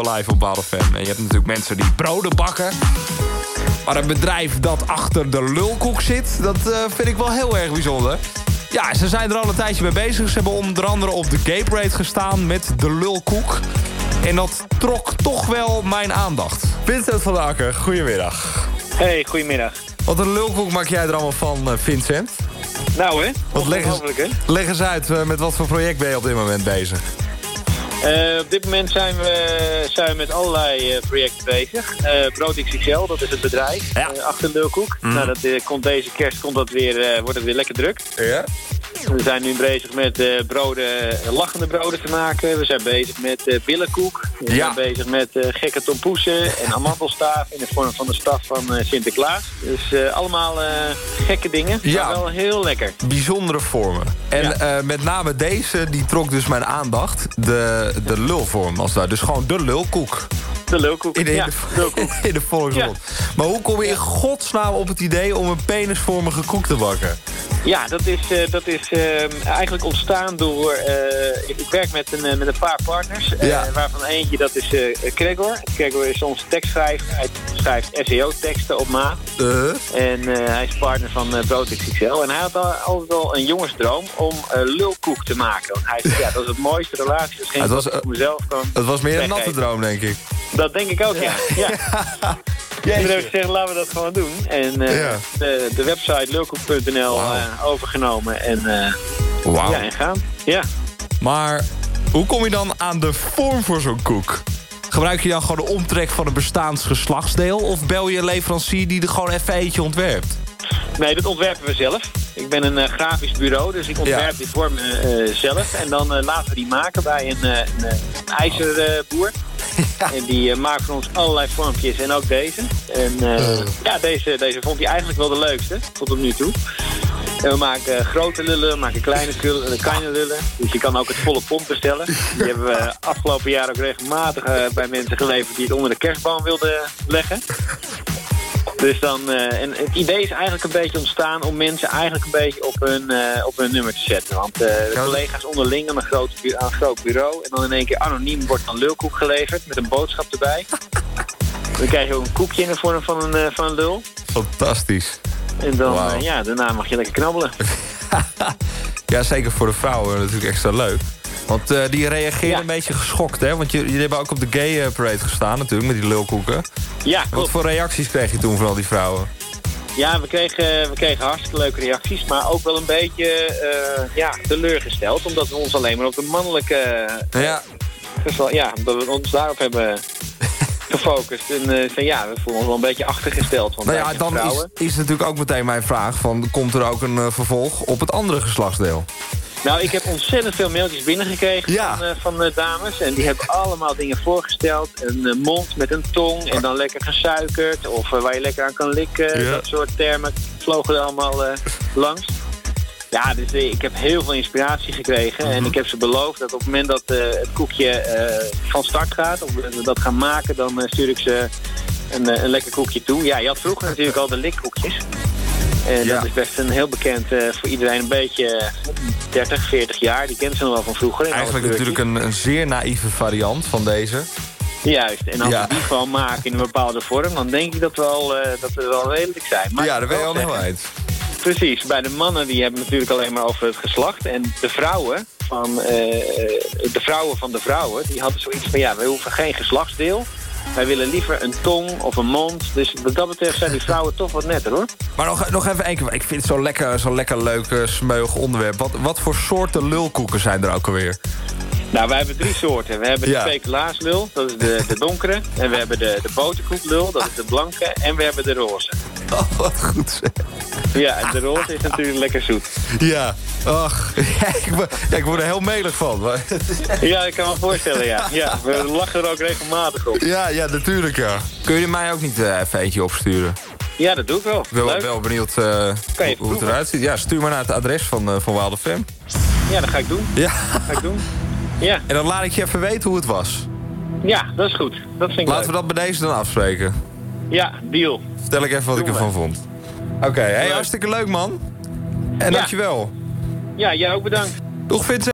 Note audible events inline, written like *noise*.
live op Wild FM. En je hebt natuurlijk mensen die broden bakken. Maar een bedrijf dat achter de lulkoek zit, dat uh, vind ik wel heel erg bijzonder. Ja, ze zijn er al een tijdje mee bezig. Ze hebben onder andere op de Gay Parade gestaan met de lulkoek. En dat trok toch wel mijn aandacht. Vincent van der Akker, goedemiddag. Hey, goedemiddag. Wat een lulkoek maak jij er allemaal van, eh, Vincent? Nou hè, wat leg eens, leg eens uit, eh, met wat voor project ben je op dit moment bezig? Uh, op dit moment zijn we, zijn we met allerlei uh, projecten bezig. Uh, Brood XXL, dat is het bedrijf ja. achter Lulkoek. Mm. Nou, dat, komt deze kerst komt dat weer, wordt het weer lekker druk. Ja. We zijn nu bezig met uh, broden, lachende broden te maken. We zijn bezig met uh, billenkoek. We zijn bezig met uh, gekke tompoesen en amandelstaaf in de vorm van de staf van Sinterklaas. Dus allemaal gekke dingen, ja. maar wel heel lekker. Bijzondere vormen. En met name deze, die trok dus mijn aandacht. De, de lulvorm als daar. Dus gewoon de lulkoek. De lulkoek, in de, ja. in de *laughs* volksmond. Maar hoe kom je in godsnaam op het idee om een penisvormige koek te bakken? Ja, dat is, dat is Ehm, eigenlijk ontstaan door... Uh, ik werk met een, met een paar partners. Waarvan eentje, dat is Gregor. Gregor is onze tekstschrijver. Hij schrijft SEO-teksten op maat. En hij is partner van uh, XXL. En hij had al, altijd al een jongensdroom om lulkoek te maken. Want hij zei, ja, dat is het mooiste relatie. Dat geen het was, mezelf kan Het was meer een natte droom, denk ik. Dat denk ik ook, ja. *laughs* ja. ja. Toen heb ik gezegd, laten we dat gewoon doen. En de, de website lulkoek.nl overgenomen. En Wauw. Ja, en gaan. Ja. Maar hoe kom je dan aan de vorm voor zo'n koek? Gebruik je dan gewoon de omtrek van een bestaans geslachtsdeel... of bel je een leverancier die er gewoon even eentje ontwerpt? Nee, dat ontwerpen we zelf. Ik ben een uh, grafisch bureau, dus ik ontwerp die vormen uh, zelf. En dan uh, laten we die maken bij een, een ijzerboer. Ja. *laughs* En die maakt voor ons allerlei vormpjes en ook deze. En ja, deze, deze vond hij eigenlijk wel de leukste, tot op nu toe. En we maken grote lullen, we maken kleine, kleine lullen. Dus je kan ook het volle pond bestellen. Die hebben we afgelopen jaar ook regelmatig bij mensen geleverd die het onder de kerstboom wilden leggen. Dus dan, uh, en het idee is eigenlijk een beetje ontstaan om mensen eigenlijk een beetje op hun, uh, op hun nummer te zetten. Want uh, de collega's onderling aan een, groot, aan een groot bureau. En dan in één keer anoniem wordt dan lulkoek geleverd met een boodschap erbij. *laughs* dan krijg je ook een koekje in de vorm van een, van een lul. Fantastisch. En dan, wow. ja, daarna mag je lekker knabbelen. *laughs* ja, zeker voor de vrouwen natuurlijk extra leuk. Want uh, die reageerden een beetje geschokt, hè? Want jullie hebben ook op de gay eh, parade gestaan natuurlijk, met die lulkoeken. Ja, Wat voor reacties kreeg je toen van al die vrouwen? Ja, we kregen, we kregen hartstikke leuke reacties, maar ook wel een beetje uh, ja, teleurgesteld. Omdat we ons alleen maar op de mannelijke... ja. ja, omdat we ons daarop hebben *laughs* gefocust. En uh, ja, we voelen ons wel een beetje achtergesteld. Want nou ja, dan is, is natuurlijk ook meteen mijn vraag... Van, komt er ook een vervolg op het andere geslachtsdeel? Nou, ik heb ontzettend veel mailtjes binnengekregen ja. van, uh, van uh, dames. En die hebben allemaal dingen voorgesteld. Een uh, mond met een tong en dan lekker gesuikerd. Of waar je lekker aan kan likken. Ja. Dat soort termen vlogen er allemaal langs. Ja, dus ik heb heel veel inspiratie gekregen. En mhm. ik heb ze beloofd dat op het moment dat het koekje van start gaat... of we dat gaan maken, dan stuur ik ze een, een lekker koekje toe. Ja, je had vroeger natuurlijk al de likkoekjes. En dat is best een heel bekend uh, voor iedereen een beetje 30, 40 jaar. Die kent ze nog wel van vroeger. Eigenlijk natuurlijk een, een zeer naïeve variant van deze. Juist, en als we die gewoon maken in een bepaalde vorm... dan denk ik dat we, al, uh, dat we wel redelijk zijn. Maar ja, daar ben je al heel uit. Precies, bij de mannen die hebben natuurlijk alleen maar over het geslacht. En de vrouwen van, uh, de, vrouwen van de vrouwen, die hadden zoiets van... ja, we hoeven geen geslachtsdeel... Wij willen liever een tong of een mond. Dus wat dat betreft zijn die vrouwen toch wat netter, hoor. Maar nog, nog even één keer. Ik vind het zo lekker, zo lekker leuk, uh, smeug onderwerp. Wat, wat voor soorten lulkoeken zijn er ook alweer? Nou, wij hebben drie soorten. We hebben de speculaas-lul, dat is de, de donkere. En we hebben de, de boterkoeklul, dat is de blanke. En we hebben de roze. *laughs* Oh, wat goed zeg. Ja, en de roze is natuurlijk lekker zoet. Ja, ach, *laughs* ik, ja, ik word er heel melig van. Maar... *laughs* Ja, ik kan me voorstellen, ja. ja. We lachen er ook regelmatig op. Ja, ja, natuurlijk, ja. Kun je mij ook niet uh, even eentje opsturen? Ja, dat doe ik wel. Ik ben wel benieuwd uh, hoe het eruit ziet. Ja, stuur maar naar het adres van, uh, van Wild FM. Ja, dat ga ik doen. Ja. ga ik doen. *laughs* Ja. En dan laat ik je even weten hoe het was. Ja, dat is goed. Dat vind ik Laten we dat bij deze dan afspreken. Ja, deal. Vertel ik even wat ik ervan vond. Oké, okay, hey, hartstikke leuk man. En ja. dankjewel. Ja, jij ook bedankt. Doeg Vincent.